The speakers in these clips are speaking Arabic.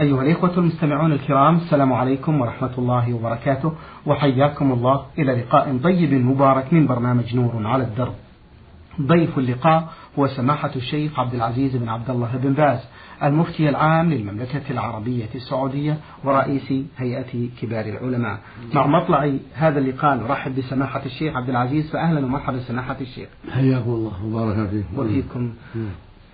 أيها الإخوة المستمعون الكرام السلام عليكم ورحمة الله وبركاته وحياكم الله إلى لقاء طيب مبارك من برنامج نور على الدرب. ضيف اللقاء هو سماحة الشيخ عبد العزيز بن عبد الله بن باز المفتي العام للمملكة العربية السعودية ورئيس هيئة كبار العلماء. مع مطلع هذا اللقاء نرحب بسماحة الشيخ عبد العزيز فأهلا ومرحبا سماحة الشيخ. حياكم الله وبارك فيكم وفيكم.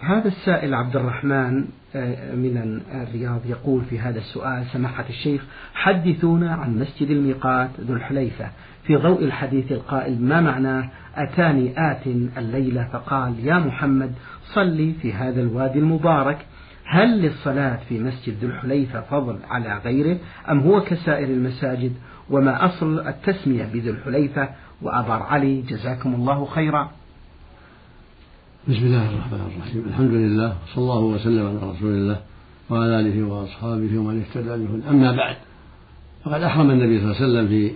هذا السائل عبد الرحمن آه، من الرياض يقول في هذا السؤال سماحة الشيخ حدثونا عن مسجد الميقات ذو الحليفة في ضوء الحديث القائل ما معناه أتاني آت الليلة؟ فقال يا محمد صلي في هذا الوادي المبارك هل للصلاة في مسجد ذو الحليفة فضل على غيره أم هو كسائر المساجد؟ وما أصل التسمية بذو الحليفة؟ وأبار علي جزاكم الله خيرا. بسم الله الرحمن الرحيم. الحمد لله صلى الله وسلم على رسول الله وعلى آله وأصحابه ومن اهتدى به أما بعد فقد أحرم النبي صلى الله عليه وسلم في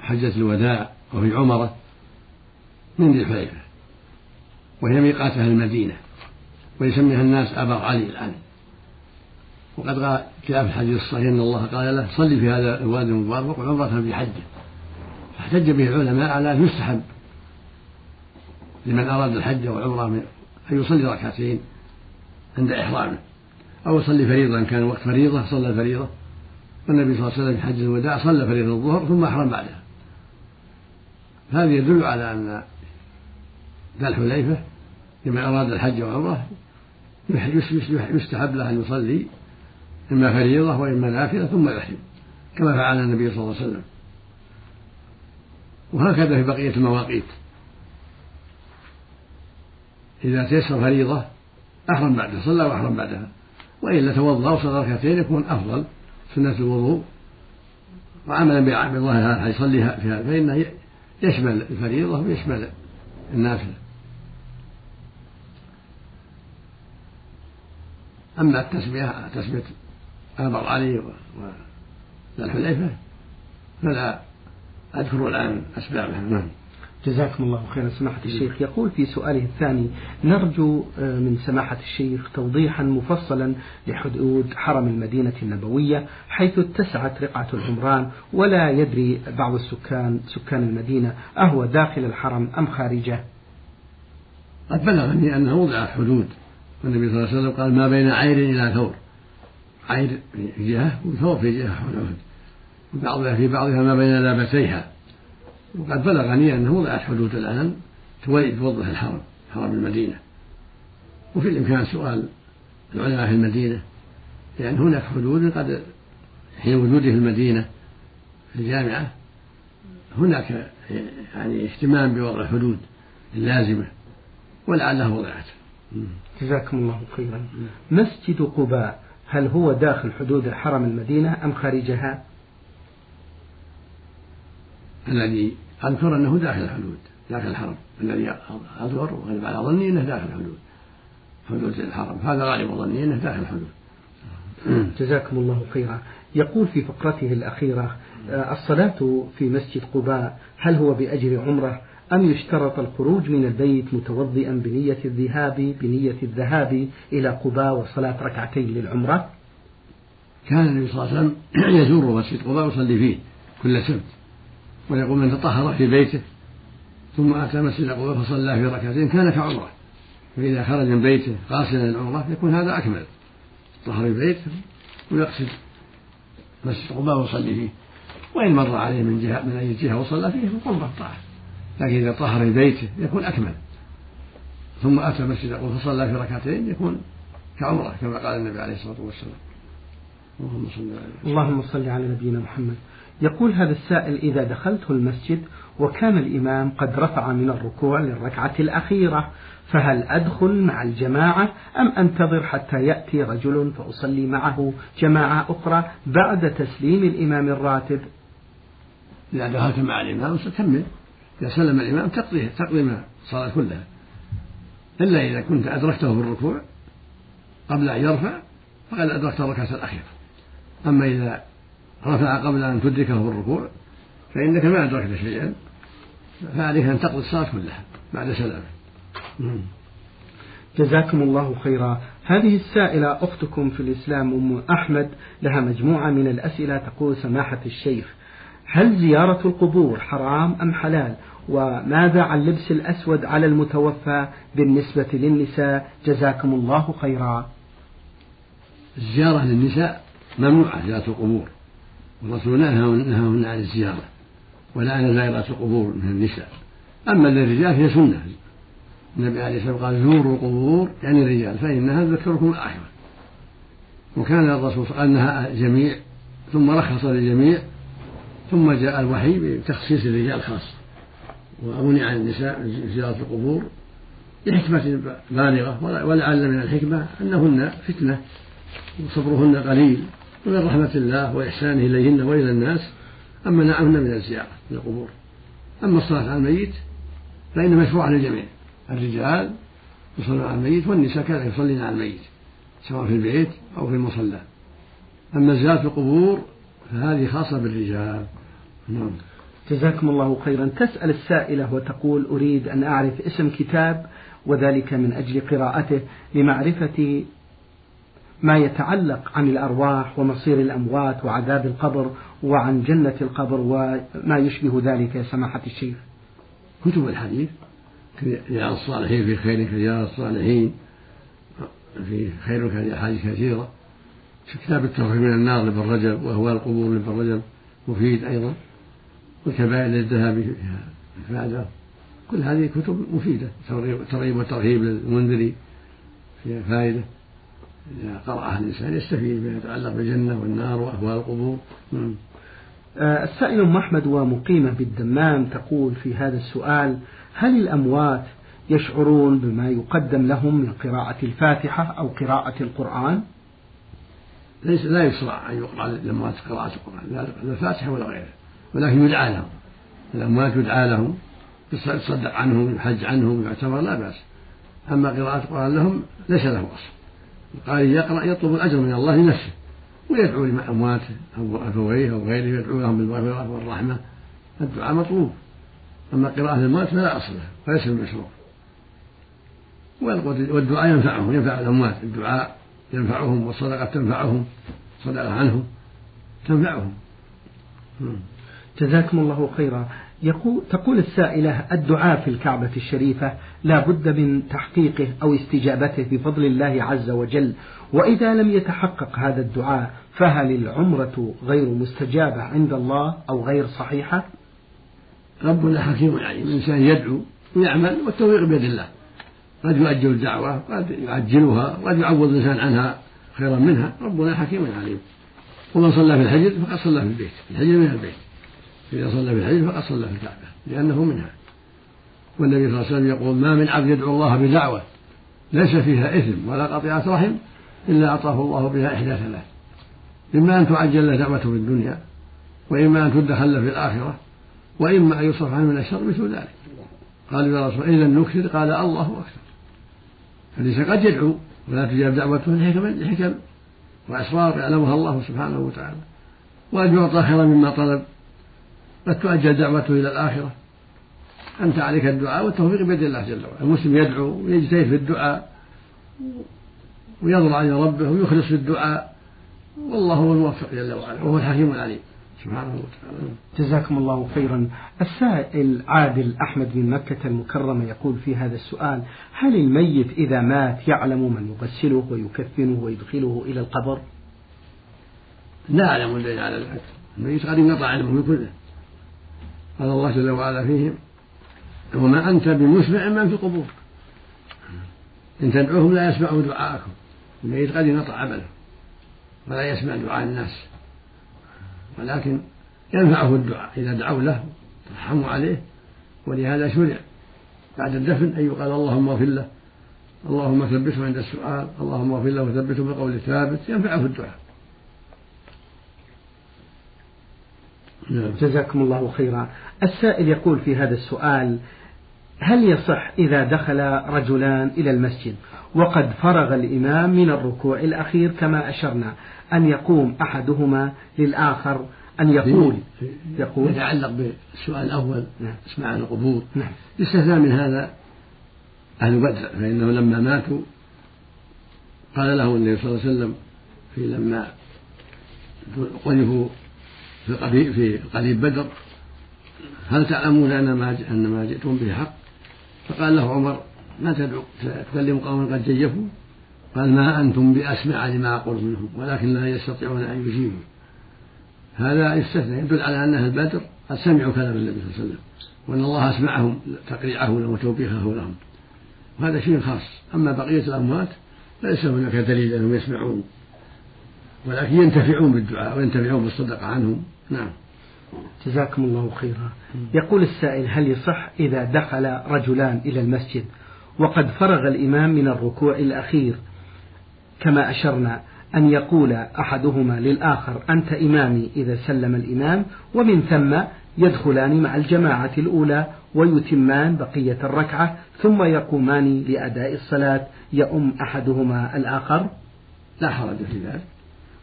حجة الوداع وفي عمرة من ذي الحليفه وهي ميقات أهل المدينة ويسميها الناس أبا علي الآن. وقد جاء في الحديث الصحيح أن الله قال له صلي في هذا الوادي المبارك عمره في حجة. فاحتج به العلماء على أن يستحب لمن أراد الحج والعمرة أن يصلي ركعتين عند إحرامه. أو يصلي فريضة إن كان وقت فريضة صلى الفريضة والنبي صلى الله عليه وسلم في حج الوداع صلى فريضة الظهر ثم أحرم بعدها. هذا يدل على أن ذا الحليفة لمن أراد الحج والعمرة يستحب له أن يصلي إما فريضة وإما نافلة ثم يحرم كما فعل النبي صلى الله عليه وسلم. وهكذا في بقية المواقيت. إذا تيسر فريضة أحرم بعدها صلى وأحرم بعدها. وإلا توضأ وصلى ركعتين يكون أفضل سنة الوضوء. وعملا بالله يصلي فيها فإنه يشمل الفريضة ويشمل النافلة. أما التسمية تسمية أبر علي والحليفة فلا أذكر الآن أسبابها. نعم. جزاكم الله خيرا سماحة الشيخ يقول في سؤاله الثاني نرجو آه، من سماحة الشيخ توضيحا مفصلا لحدود حرم المدينة النبوية حيث اتسعت رقعة العمران ولا يدري بعض السكان سكان المدينة أهو داخل الحرم أم خارجه. قد بلغني أنه وضعت حدود. والنبي صلى الله عليه وسلم قال ما بين عير إلى ثور. عير في جهة وثور في جهة حدود. وبعضها في بعضها ما بين لابتيها وقد بلغني أنه وضعت حدود الآن توضح الحرم حرم المدينة. وفي الإمكان سؤال العلماء في المدينة لأن هناك حدود قد حين وجودي في المدينة في الجامعة هناك يعني اهتمام بوضع الحدود اللازمة ولعلها وضعت. جزاكم الله خيرا. مسجد قباء هل هو داخل حدود الحرم المدينة أم خارجها؟ الذي أذكر أنه داخل الحدود داخل الحرم. الذي أذكر وغالب على ظني أنه داخل الحدود. حدود الحرم. هذا غالب ظني أنه داخل الحدود. جزاكم الله خيرا. يقول في فقرته الأخيرة آه، الصلاة في مسجد قباء هل هو بأجر عمرة أم يشترط الخروج من البيت متوضئا بنية الذهاب بنية الذهاب إلى قباء وصلاة ركعتين للعمرة؟ كان النبي صلى الله عليه وسلم يزور مسجد قباء ويصلي فيه كل سبت. ويقول من تطهر في بيته ثم أتى مسجد قباء فصلى في ركعتين كان كعمرة. فإذا خرج من بيته قاصدا للعمرة يكون هذا أكمل. طهر في بيته ويقصد مسجد قباء ويصلي فيه. وإن مر عليه من جهة من أي جهة وصلى فيه فقربة طاعة. لكن إذا طهر في بيته يكون أكمل. ثم أتى مسجد قباء فصلى في ركعتين يكون كعمرة كما قال النبي عليه الصلاة والسلام. اللهم صل على اللهم صل على نبينا محمد. يقول هذا السائل إذا دخلت المسجد وكان الإمام قد رفع من الركوع للركعة الأخيرة فهل أدخل مع الجماعة أم أنتظر حتى يأتي رجل فأصلي معه؟ جماعة أخرى بعد تسليم الإمام الراتب. إذا دخلت مع الإمام ستكمل. إذا سلم الإمام تقضي تقضي الصلاة كلها إلا إذا كنت أدركته في الركوع قبل أن يرفع فقد أدركت الركعة الأخيرة. أما إذا رفع قبل أن تدركه في الركوع فإنك ما أدركت شيئا فعليك أن تقضي الصلاة كلها بعد سلامه. جزاكم الله خيرا. هذه السائلة أختكم في الإسلام أم أحمد لها مجموعة من الأسئلة تقول سماحة الشيخ هل زيارة القبور حرام أم حلال؟ وماذا عن لبس الأسود على المتوفى بالنسبة للنساء؟ جزاكم الله خيرا. الزيارة للنساء ممنوعة زيارة القبور. والرسول نهاهن عن الزيارة. ولعن زائرات القبور من النساء. أما للرجال فهي سنة. النبي عليه الصلاة والسلام قال زوروا القبور يعني الرجال فإنها تذكركم الآخرة. وكان الرسول قال نهى الجميع ثم رخص للجميع ثم جاء الوحي بتخصيص الرجال خاصة عن النساء زيارة القبور لحكمة بالغة ولعل من الحكمة أنهن فتنة وصبرهن قليل. ومن رحمة الله وإحسانه إليهن وإلى الناس أما نعمهن من الزيارة من القبور. أما الصلاة على الميت فإن مشروع للجميع. الرجال يصلون على الميت والنساء كذلك يصلين على الميت سواء في البيت أو في المصلى. أما زيارة القبور فهذه خاصة بالرجال. نعم. جزاكم الله خيرا. تسأل السائلة وتقول أريد أن أعرف اسم كتاب وذلك من أجل قراءته لمعرفة ما يتعلق عن الأرواح ومصير الأموات وعذاب القبر وعن جنة القبر وما يشبه ذلك يا سماحة الشيخ. كتب الحديث؟ رياض الصالحين في خير رياض الصالحين في خير أحاديث كثيرة. في كتاب التوحيد من النار لابن رجب وأهوال القبور لابن رجب مفيد أيضا. والكبائر للذهبي فيها إفادة كل هذه كتب مفيدة ترغيب وترهيب للمنذري فيها فائدة. إذا قرأها الإنسان يستفيد بما يتعلق بالجنة والنار وأهوال القبور. نعم. آه، السائل أم أحمد ومقيمة بالدمام تقول في هذا السؤال هل الأموات يشعرون بما يقدم لهم من قراءة الفاتحة أو قراءة القرآن؟ ليس لا يشرع أن يقرأ للأموات قراءة القرآن. لا الفاتحة ولا غيره ولكن يدعى لهم. الأموات يدعى لهم يصدق عنهم يحج عنهم يعتبر لا بأس. أما قراءة القرآن لهم ليس له أصل. القارئ يقرأ يطلب الأجر من الله لنفسه ويدعو لأمواته أو أبويه أو غيره يدعو لهم بالمغفرة والرحمة الدعاء مطلوب. أما قراءة الموت فلا أصل له فليس بمشروع والدعاء ينفعهم ينفع الأموات الدعاء ينفعهم والصدقة تنفعهم صدقة عنهم تنفعهم. جزاكم الله خيرا. يقول تقول السائلة الدعاء في الكعبة الشريفة لا بد من تحقيقه أو استجابته بفضل الله عز وجل. وإذا لم يتحقق هذا الدعاء فهل العمرة غير مستجابة عند الله أو غير صحيحة؟ ربنا حكيم عليم الإنسان يدعو ويعمل والتوفيق بيد الله. قد يؤجل الدعوة قد يعجلها قد يعوض الإنسان عنها خيرا منها. ربنا حكيم عليم. ومن صلى في الحجر فقد صلى في البيت. الحجر من البيت. إذا صلى في الحجر فقد صلى في الكعبة لأنه منها. والنبي صلى الله عليه وسلم يقول ما من عبد يدعو الله بدعوة ليس فيها إثم ولا قطيعة رحم إلا أعطاه الله بها إحدى ثلاث. إما أن تعجل له دعوته في الدنيا وإما أن تدخل له في الآخرة وإما أن يصرف عنه من الشر مثل ذلك. قالوا يا رسول إذا نكثر قال الله أكثر. فليس قد يدعو ولا تجاب دعوته لحكم لحكم وأسرار يعلمها الله سبحانه وتعالى. وأن يعطى خيرا مما طلب. قد تؤجل دعوته إلى الآخرة. أنت عليك الدعاء والتوفيق بيد الله جل وعلا. المسلم يدعو ويجتهد في الدعاء ويضرع إلى ربه ويخلص في الدعاء. والله هو الموفق جل وعلا وهو الحكيم العليم. سبحانه وتعالى. جزاكم الله خيرا. السائل عادل أحمد من مكة المكرمة يقول في هذا السؤال هل الميت إذا مات يعلم من يغسله ويكفنه ويدخله إلى القبر؟ لا أعلم الدليل على ذلك الميت قد انقطع علمه كله. قال الله جل وعلا فيهم وما أنت بمسمع من في القبور. إن تدعوهم لا يسمعوا دعاءكم الميت قد انقطع عمله ولا يسمع دعاء الناس. ولكن ينفعه الدعاء إذا دعوا له ترحموا عليه ولهذا شرع بعد الدفن أن يقال اللهم اغفر له اللهم ثبته عند السؤال اللهم اغفر له وثبته بقول ثابت. ينفعه الدعاء. نعم. جزاكم الله خيرا السائل يقول في هذا السؤال هل يصح إذا دخل رجلان إلى المسجد وقد فرغ الإمام من الركوع الأخير كما أشرنا أن يقوم أحدهما للآخر أن يقول يقول يتعلق بالسؤال الأول نعم. اسمع عن القبور نعم. يستثنى من هذا أهل بدر فإنه لما ماتوا قال له النبي صلى الله عليه وسلم في لما قذفوا في قريب في قريب بدر. هل تعلمون أن ما أن ما جئتم به حق؟ فقال له عمر ما تدعو تكلم قوما قد جيفوا. قال ما أنتم باسمع لما أقول منهم ولكن لا يستطيعون أن يجيبوا. هذا يستثنى يدل على أن أهل بدر قد سمعوا كلام النبي صلى الله عليه وسلم وأن الله أسمعهم تقريعه لهم وتوبيخه لهم. وهذا شيء خاص. أما بقية الأموات ليس هناك دليل أنهم يسمعون ولكن ينتفعون بالدعاء وينتفعون بالصدقة عنهم. نعم. جزاكم الله خيرا. يقول السائل هل يصح إذا دخل رجلان إلى المسجد وقد فرغ الإمام من الركوع الأخير؟ كما أشرنا أن يقول أحدهما للآخر أنت إمامي إذا سلم الإمام ومن ثم يدخلان مع الجماعة الأولى ويتمان بقية الركعة ثم يقومان لأداء الصلاة. يؤم أحدهما الآخر؟ لا حرج في ذلك.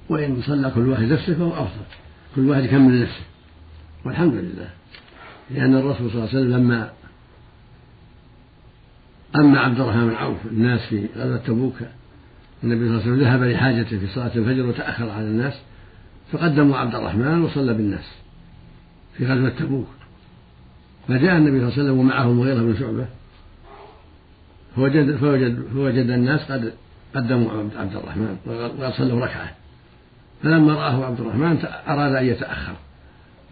وإن صلى كل واحد نفسه فهو أفضل. كل واحد يكمل نفسه. والحمد لله. لأن الرسول صلى الله عليه وسلم لما أما عبد الرحمن بن عوف الناس في غزوة تبوك النبي صلى الله عليه وسلم ذهب لحاجته في صلاة الفجر وتأخر على الناس فقدموا عبد الرحمن وصلى بالناس في غزوة تبوك. فجاء النبي صلى الله عليه وسلم ومعه المغيرة بن شعبة فوجد فوجد فوجد الناس قد قدموا عبد الرحمن وقد صلوا ركعة. فلما رآه عبد الرحمن أراد أن يتأخر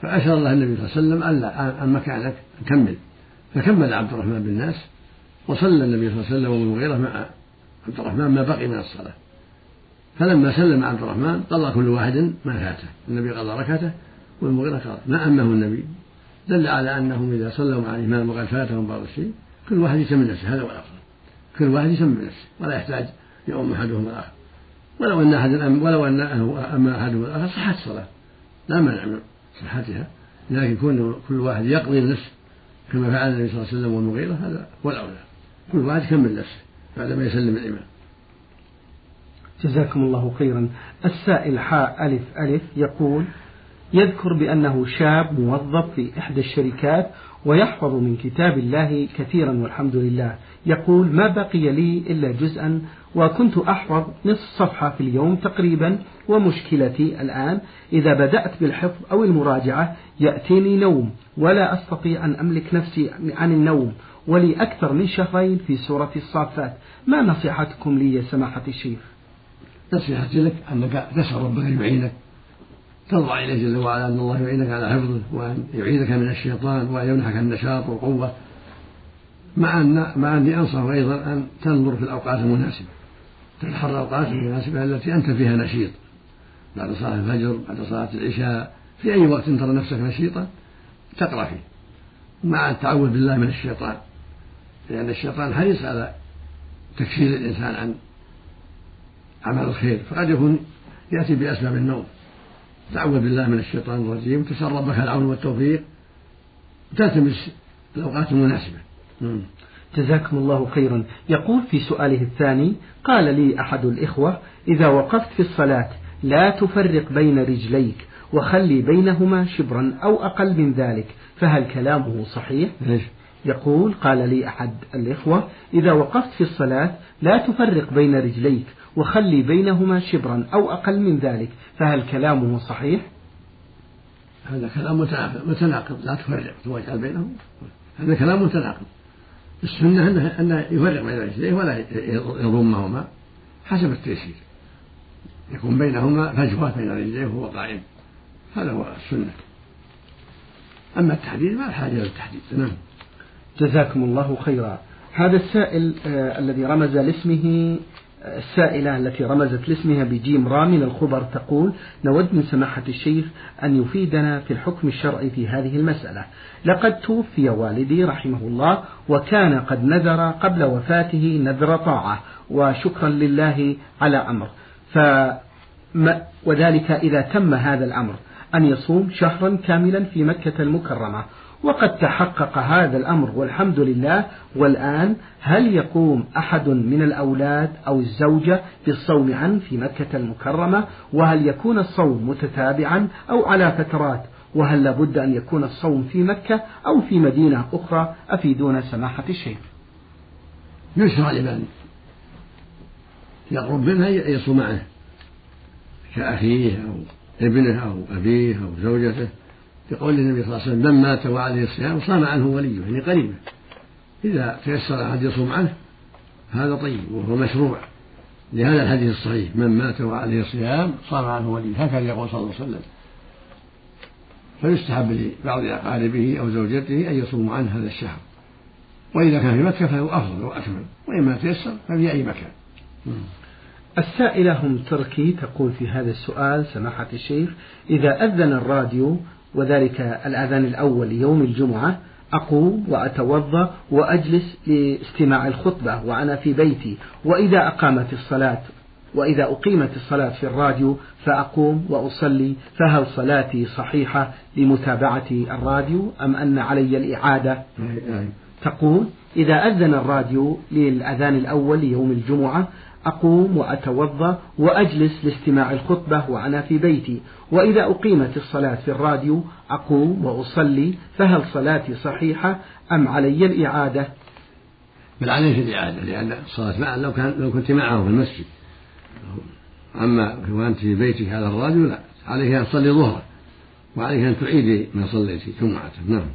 فأشار له النبي صلى الله عليه وسلم عن مكانك كمل. فكمل عبد الرحمن بالناس وصلى النبي صلى الله عليه وسلم والمغيرة مع عبد الرحمن ما بقي من الصلاة. فلما سلم عبد الرحمن قضى كل واحد ما فاته. النبي قضى ركعته والمغيرة قضى ما أمه النبي؟ دل على أنهم إذا صلوا مع الإمام وقد فاتهم بعض الشيء كل واحد يسمي نفسه هذا هو الأفضل. كل واحد يسمي نفسه ولا يحتاج يؤم أحدهم الآخر. ولو أن أحد ولو أن أما أحدهم الآخر صحت الصلاة. لا مانع من صحتها. لكن كون كل واحد يقضي النفس كما فعل النبي صلى الله عليه وسلم والمغيرة هذا هو الأولى. كل واحد يكمل نفسه بعدما يسلم الإمام جزاكم الله خيرا. السائل حاء ألف ألف يقول يذكر بأنه شاب موظف في إحدى الشركات ويحفظ من كتاب الله كثيرا والحمد لله. يقول ما بقي لي إلا جزءا وكنت أحفظ نصف صفحة في اليوم تقريبا ومشكلتي الآن إذا بدأت بالحفظ أو المراجعة يأتيني نوم ولا أستطيع أن أملك نفسي عن النوم ولي أكثر من شهرين في سورة الصافات. ما نصيحتكم لي يا سماحة الشيخ؟ نصيحتي لك أنك تسأل ربك يعينك تضرع إليه جل وعلا أن الله يعينك على حفظه وأن يعيذك من الشيطان وأن يمنحك النشاط والقوة مع أن مع أني أنصح أيضا أن تنظر في الأوقات المناسبة. تتحرى الأوقات المناسبة التي أنت فيها نشيط. بعد صلاة الفجر بعد صلاة العشاء في أي وقت ترى نفسك نشيطا تقرأ فيه. مع التعوذ بالله من الشيطان. لأن الشيطان حريص على تكفير الإنسان عن عمل الخير فقد يكون يأتي بأسباب النوم. تعوذ بالله من الشيطان الرجيم تسأل ربك العون والتوفيق تلتمس الأوقات المناسبة نعم. جزاكم الله خيرا يقول في سؤاله الثاني قال لي أحد الإخوة إذا وقفت في الصلاة لا تفرق بين رجليك وخلي بينهما شبرا أو أقل من ذلك فهل كلامه صحيح؟ إيش؟ يقول قال لي أحد الإخوة إذا وقفت في الصلاة لا تفرق بين رجليك وخلي بينهما شبرا أو أقل من ذلك فهل كلامه صحيح؟ هذا كلام متناقض لا تفرق واجعل بينهم. هذا كلام متناقض. السنة أنه, أنه يفرق بين رجليه ولا يضمهما حسب التيسير يكون بينهما فجوة بين رجليه وهو قائم. هذا هو السنة. أما التحديد ما الحاجة للتحديد نعم. جزاكم الله خيرا. هذا السائل آه الذي رمز لاسمه السائلة التي رمزت لاسمها بجيم را من الخبر تقول نود من سماحة الشيخ أن يفيدنا في الحكم الشرعي في هذه المسألة. لقد توفي والدي رحمه الله وكان قد نذر قبل وفاته نذر طاعة وشكرا لله على أمر. ف وذلك إذا تم هذا الأمر أن يصوم شهرا كاملا في مكة المكرمة. وقد تحقق هذا الأمر والحمد لله والآن هل يقوم أحد من الأولاد أو الزوجة بالصوم عنه في مكة المكرمة؟ وهل يكون الصوم متتابعا أو على فترات؟ وهل لابد أن يكون الصوم في مكة أو في مدينة أخرى؟ أفيدون سماحة الشيخ. يشرع لمن يقرب منها يصوم معه كأخيه أو ابنه أو أبيه أو زوجته. يقول النبي صلى الله عليه وسلم من مات وعليه الصيام صام عنه وليه يعني قريبه إذا تيسر أحد يصوم عنه هذا طيب وهو مشروع. لهذا الحديث الصحيح من مات وعليه الصيام صام عنه وليه هكذا يقول صلى الله عليه وسلم. فيستحب لبعض أقاربه أو زوجته أن يصوموا عنه هذا الشهر. وإذا كان في مكة فهو أفضل وأكمل. وإما تيسر ففي أي مكان. السائلة هم تركي تقول في هذا السؤال سماحة الشيخ إذا أذن الراديو وذلك الأذان الأول يوم الجمعة أقوم وأتوضأ وأجلس لاستماع الخطبة وأنا في بيتي. وإذا أقامت الصلاة وإذا أقيمت الصلاة في الراديو فأقوم وأصلي فهل صلاتي صحيحة لمتابعة الراديو أم أن علي الإعادة؟ تقول إذا أذن الراديو للأذان الأول ليوم الجمعة أقوم وأتوضأ وأجلس لاستماع الخطبة وأنا في بيتي. وإذا أقيمت الصلاة في الراديو أقوم وأصلي فهل صلاتي صحيحة أم علي الإعادة؟ بل عليك الإعادة لأن الصلاة معا لو كان لو كنت معه في المسجد. أما وأنت في بيتك على الراديو لا. عليك أن تصلي ظهرا وعليك أن تعيدي ما صليت جمعة. نعم.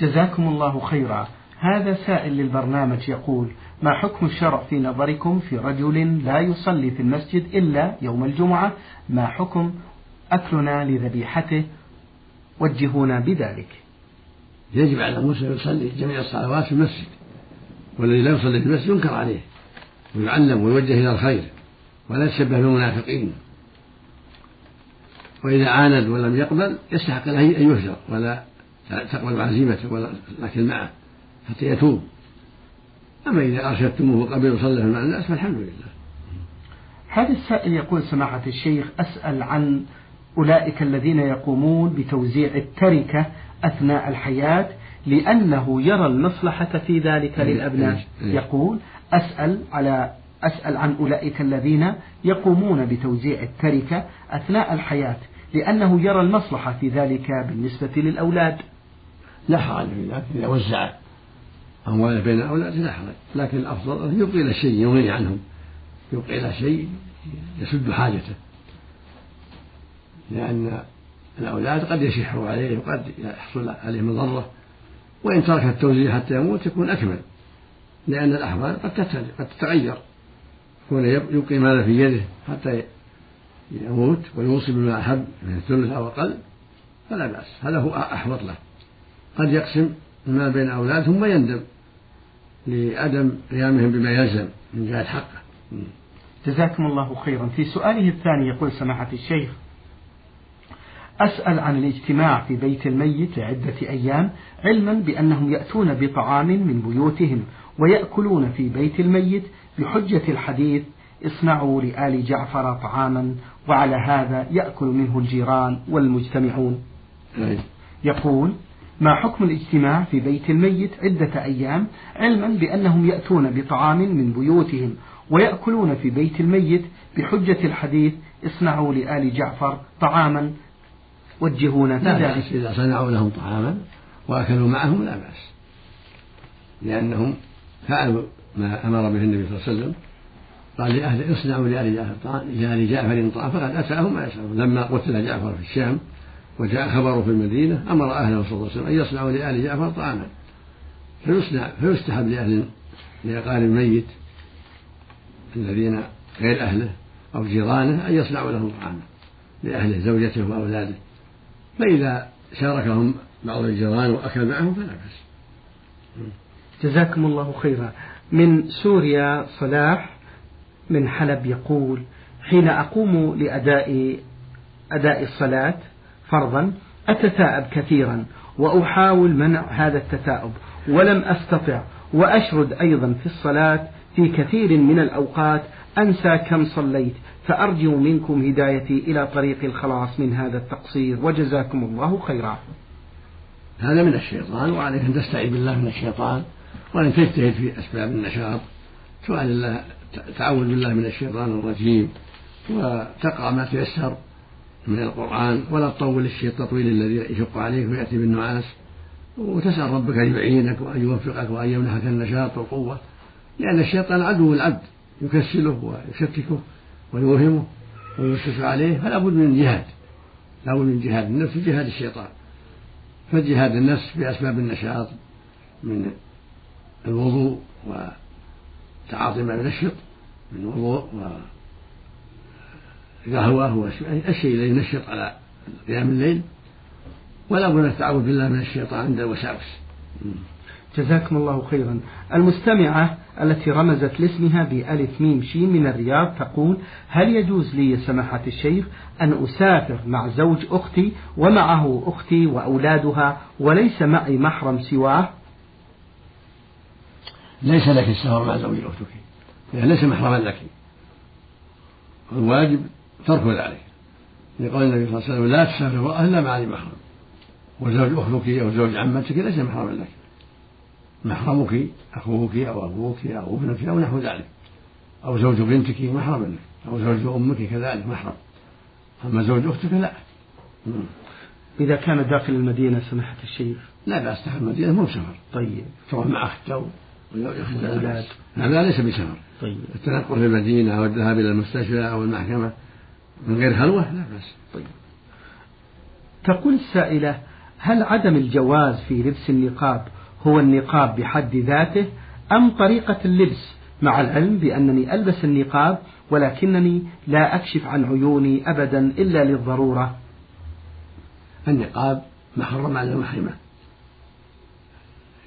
جزاكم الله خيرا. هذا سائل للبرنامج يقول ما حكم الشرع في نظركم في رجل لا يصلي في المسجد إلا يوم الجمعة؟ ما حكم أكلنا لذبيحته؟ وجهونا بذلك. يجب على المسلم يصلي جميع الصلوات في المسجد. والذي لا يصلي في المسجد ينكر عليه ويعلم ويوجه إلى الخير ولا يتشبه بالمنافقين. وإذا عاند ولم يقبل يستحق له أن يهجر ولا تقبل عزيمته ولا لكن معه حتى يتوب. أما إذا أرشدتموه قبل وصلى مع الناس فالحمد لله. هذا السائل يقول سماحة الشيخ أسأل عن أولئك الذين يقومون بتوزيع التركة أثناء الحياة لأنه يرى المصلحة في ذلك إيه، للأبناء. إيه، إيه. يقول أسأل على أسأل عن أولئك الذين يقومون بتوزيع التركة أثناء الحياة لأنه يرى المصلحة في ذلك بالنسبة للأولاد. لا حرج في ذلك إذا وزع أمواله بين الأولاد لا حرج لكن الأفضل أن يبقي إلى شيء يغني عنهم. يبقي إلى شيء يسد حاجته. لأن الأولاد قد يشحوا عليه وقد يحصل عليه مضرة وإن ترك التوزيع حتى يموت يكون أكمل. لأن الأحوال قد قد تتغير. يكون يبقي ماله في يده حتى يموت ويوصي بما أحب من الثلث أو أقل. فلا بأس. هذا هو أحوط له. قد يقسم المال بين أولاده ثم يندم لعدم قيامهم بما يلزم من جهة حقه. جزاكم الله خيرا. في سؤاله الثاني يقول سماحة الشيخ أسأل عن الاجتماع في بيت الميت لعدة أيام علما بأنهم يأتون بطعام من بيوتهم ويأكلون في بيت الميت بحجة الحديث اصنعوا لآل جعفر طعاما وعلى هذا يأكل منه الجيران والمجتمعون. يقول ما حكم الاجتماع في بيت الميت عدة أيام علما بأنهم يأتون بطعام من بيوتهم ويأكلون في بيت الميت بحجة الحديث اصنعوا لآل جعفر طعاما وجهونا في ذلك. إذا صنعوا لهم طعاما وأكلوا معهم لا بأس. لأنهم فعلوا ما أمر به النبي صلى الله عليه وسلم. قال لأهل اصنعوا لآل جعفر طعام لآل جعفر طعام فقد أتاهم ما يشاءون. لما قتل جعفر في الشام وجاء خبره في المدينة أمر أهله صلى الله عليه وسلم أن يصنعوا لآل جعفر طعاما. فيصنع فيستحب لأهل لأقارب الميت الذين غير أهله أو جيرانه أن يصنعوا له طعاما لأهله زوجته وأولاده. فإذا شاركهم بعض الجيران وأكل معهم فلا بأس. جزاكم الله خيرا. من سوريا صلاح من حلب يقول حين أقوم لأداء أداء الصلاة فرضا أتثاءب كثيرا وأحاول منع هذا التثاؤب ولم أستطع وأشرد أيضا في الصلاة في كثير من الأوقات أنسى كم صليت فأرجو منكم هدايتي إلى طريق الخلاص من هذا التقصير. وجزاكم الله خيرا. هذا من الشيطان وعليك أن تستعيذ بالله من الشيطان وأن تجتهد في أسباب النشاط. سؤال الله تعوذ بالله من الشيطان الرجيم وتقرأ ما تيسر. من القرآن ولا تطول الشيء التطويل الذي يشق عليك ويأتي بالنعاس. وتسأل ربك أن يعينك وأن يوفقك وأن يمنحك النشاط والقوة. لأن الشيطان عدو العبد يكسله ويشككه ويوهمه ويوسوس عليه فلا بد من جهاد لا بد من جهاد النفس وجهاد الشيطان. فجهاد النفس بأسباب النشاط من الوضوء وتعاطي ما ينشط من وضوء وقهوة والشيء الذي ينشط على قيام الليل ولا بد من التعوذ بالله من الشيطان عند الوساوس جزاكم الله خيرا. المستمعة التي رمزت لاسمها بألف ميم شين من الرياض تقول هل يجوز لي سماحة الشيخ أن أسافر مع زوج أختي ومعه أختي وأولادها وليس معي محرم سواه؟ ليس لك السفر مع زوج أختك. ليس محرما لك. الواجب ترك ذلك. لقول النبي صلى الله عليه وسلم لا تسافر إلا مع ذي محرم. وزوج أختك أو زوج عمتك ليس محرما لك. محرمك أخوك أو أبوك أو ابنك أو نحو ذلك. أو زوج بنتك محرم لك. أو زوج أمك كذلك محرم. أما زوج أختك لا. إذا كان داخل المدينة سماحة الشيخ. لا بأس داخل المدينة مو سفر طيب. تروح مع أختك أو هذا ليس بسفر. طيب. التنقل في المدينة أو الذهاب إلى المستشفى أو المحكمة من غير خلوة لا بأس. طيب. تقول السائلة هل عدم الجواز في لبس النقاب هو النقاب بحد ذاته أم طريقة اللبس؟ مع العلم بأنني ألبس النقاب ولكنني لا أكشف عن عيوني أبدا إلا للضرورة. النقاب محرم على المحرمة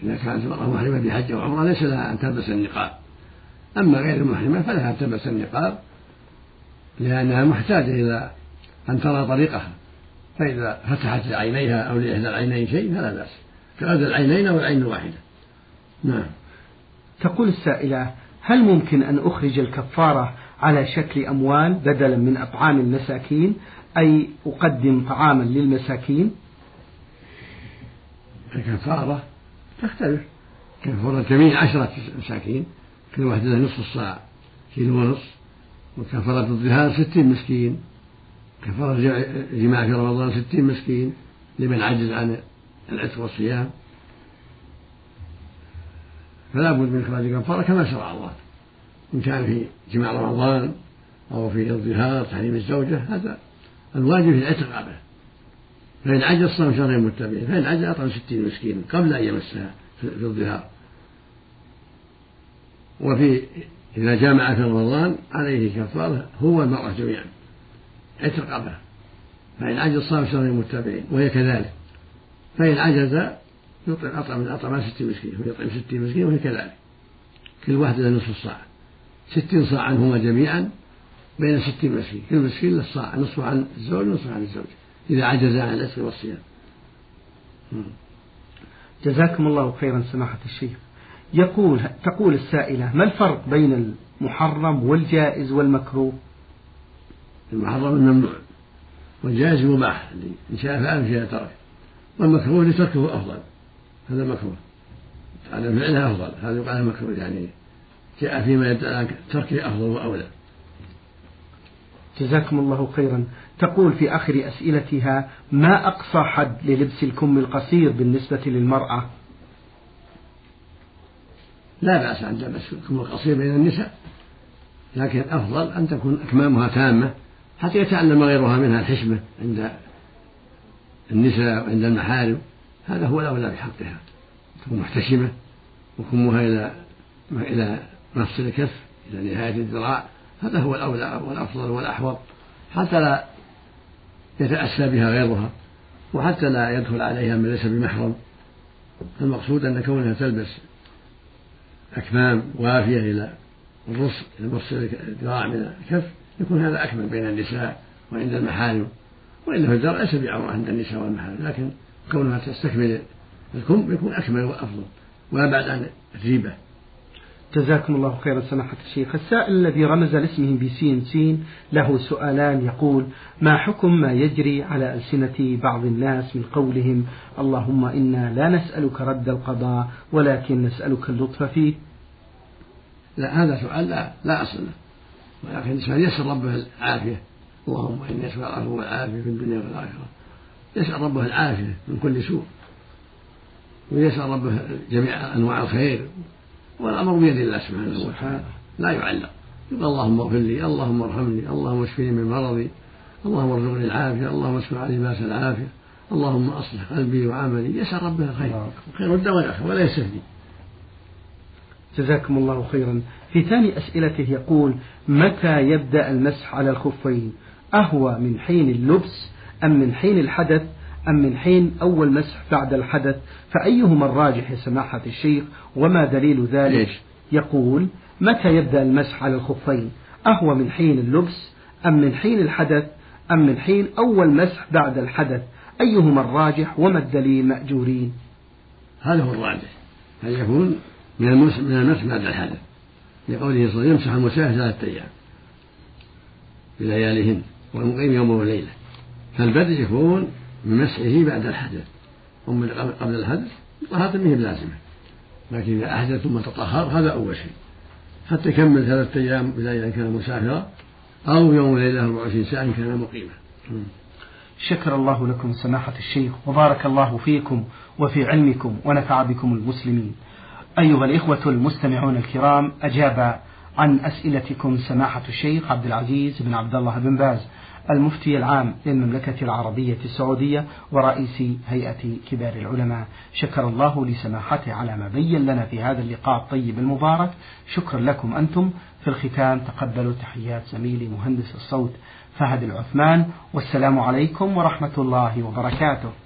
إذا كانت المرأة محرمة بحج أو عمرة ليس لها أن تلبس النقاب. أما غير المحرمة فلها أن تلبس النقاب. لأنها محتاجة إلى أن ترى طريقها. فإذا فتحت لعينيها أو لإحدى العينين شيء فلا بأس. كأذى العينين أو العين الواحدة. نعم. تقول السائلة هل ممكن أن أخرج الكفارة على شكل أموال بدلا من أطعام المساكين؟ أي أقدم طعاما للمساكين؟ الكفارة تختلف. كفارة الجميع عشرة مساكين كل واحد له نصف الصاع كيلو ونصف. وكفارة الظهار ستين مسكين. كفارة الجماع في رمضان ستين مسكين. لمن عجز عن العتق والصيام. فلا بد من إخراج الكفارة كما شرع الله. إن كان في جماع رمضان أو في الظهار تحريم الزوجة هذا الواجب في العتق قبله فإن عجز صام شهرين متبعين فإن عجز أطعم ستين مسكين قبل أن يمسها في الظهار. وفي إذا جامع في رمضان عليه كفارة هو المرأة جميعا. عتق قبله فإن عجز صام شهرين متبعين وهي كذلك. فإن عجز يطعم أطعم من أطعم ستين مسكين ويطعم ستين مسكين وهي كذلك. كل واحد له نصف الصاع ستين صاعا هما جميعا بين ستين مسكين. كل مسكين له صاع نصف عن الزوج ونصف عن الزوج إذا عجز عن العتق والصيام. جزاكم الله خيرا سماحة الشيخ. يقول تقول السائلة ما الفرق بين المحرم والجائز والمكروه؟ المحرم الممنوع والجائز مباح إن شاء فعل إن شاء ترك. والمكروه لتركه أفضل هذا مكروه. على فعلها أفضل هذا يقال مكروه يعني جاء فيما يدعى تركه أفضل وأولى جزاكم الله خيرا. تقول في آخر أسئلتها ما أقصى حد للبس الكم القصير بالنسبة للمرأة؟ لا بأس أن تلبس الكم القصير بين النساء لكن أفضل أن تكون أكمامها تامة حتى يتعلم غيرها منها الحشمة عند النساء وعند المحارم. هذا هو الأولى بحقها. تكون محتشمة وكمها إلى إلى نص الكف إلى نهاية الذراع. هذا هو الأولى والأفضل والأحوط. حتى لا يتأسى بها غيرها وحتى لا يدخل عليها من ليس بمحرم. المقصود أن كونها تلبس أكمام وافية إلى الرص إلى الذراع من الكف يكون هذا أكمل بين النساء وعند المحارم. وإلا فالزرع ليس بعورة عند النساء والمحارم لكن كونها تستكمل الكم يكون أكمل وأفضل وأبعد عن الريبة جزاكم الله خيرا سماحة الشيخ. السائل الذي رمز لاسمه بسين سين له سؤالان يقول ما حكم ما يجري على ألسنة بعض الناس من قولهم اللهم إنا لا نسألك رد القضاء ولكن نسألك اللطف فيه لا هذا سؤال لا, لا أصل له. ولكن الإنسان يسأل ربه العافية. اللهم إني أسأل العفو والعافية في الدنيا والآخرة. يسأل ربه العافية من كل سوء. ويسأل ربه جميع أنواع الخير. والأمر بيد الله سبحانه وتعالى. لا يعلق. يقول اللهم اغفر لي اللهم ارحمني اللهم اشفني من مرضي. اللهم ارزقني العافية اللهم اسمع علي بأس العافية. اللهم أصلح قلبي وعملي. يسأل ربه الخير. خير الدواء ولا يستفدي جزاكم الله خيرا. في ثاني أسئلته يقول متى يبدأ المسح على الخفين؟ أهو من حين اللبس أم من حين الحدث أم من حين أول مسح بعد الحدث؟ فأيهما الراجح يا سماحة الشيخ؟ وما دليل ذلك؟ إيش؟ يقول متى يبدأ المسح على الخفين؟ أهو من حين اللبس أم من حين الحدث أم من حين أول مسح بعد الحدث؟ أيهما الراجح وما الدليل مأجورين؟ هذا هو الراجح. أن يكون من المسح من المسح بعد الحدث لقوله صلى الله عليه وسلم يمسح المسافر ثلاثة أيام بلياليهن والمقيم يوم وليلة. فالبدء يكون من مسحه بعد الحدث أما قبل الحدث طهارة به بلازمة. لكن إذا أحدث ثم تطهر هذا أول شيء. حتى يكمل ثلاثة أيام إذا كان مسافرا أو يوم وليلة 24 ساعة إن كان مقيما. شكر الله لكم سماحة الشيخ وبارك الله فيكم وفي علمكم ونفع بكم المسلمين. أيها الإخوة المستمعون الكرام أجاب عن أسئلتكم سماحة الشيخ عبد العزيز بن عبد الله بن باز المفتي العام للمملكة العربية السعودية ورئيس هيئة كبار العلماء. شكر الله لسماحته على ما بين لنا في هذا اللقاء الطيب المبارك. شكرا لكم أنتم. في الختام تقبلوا تحيات زميلي مهندس الصوت فهد العثمان. والسلام عليكم ورحمة الله وبركاته.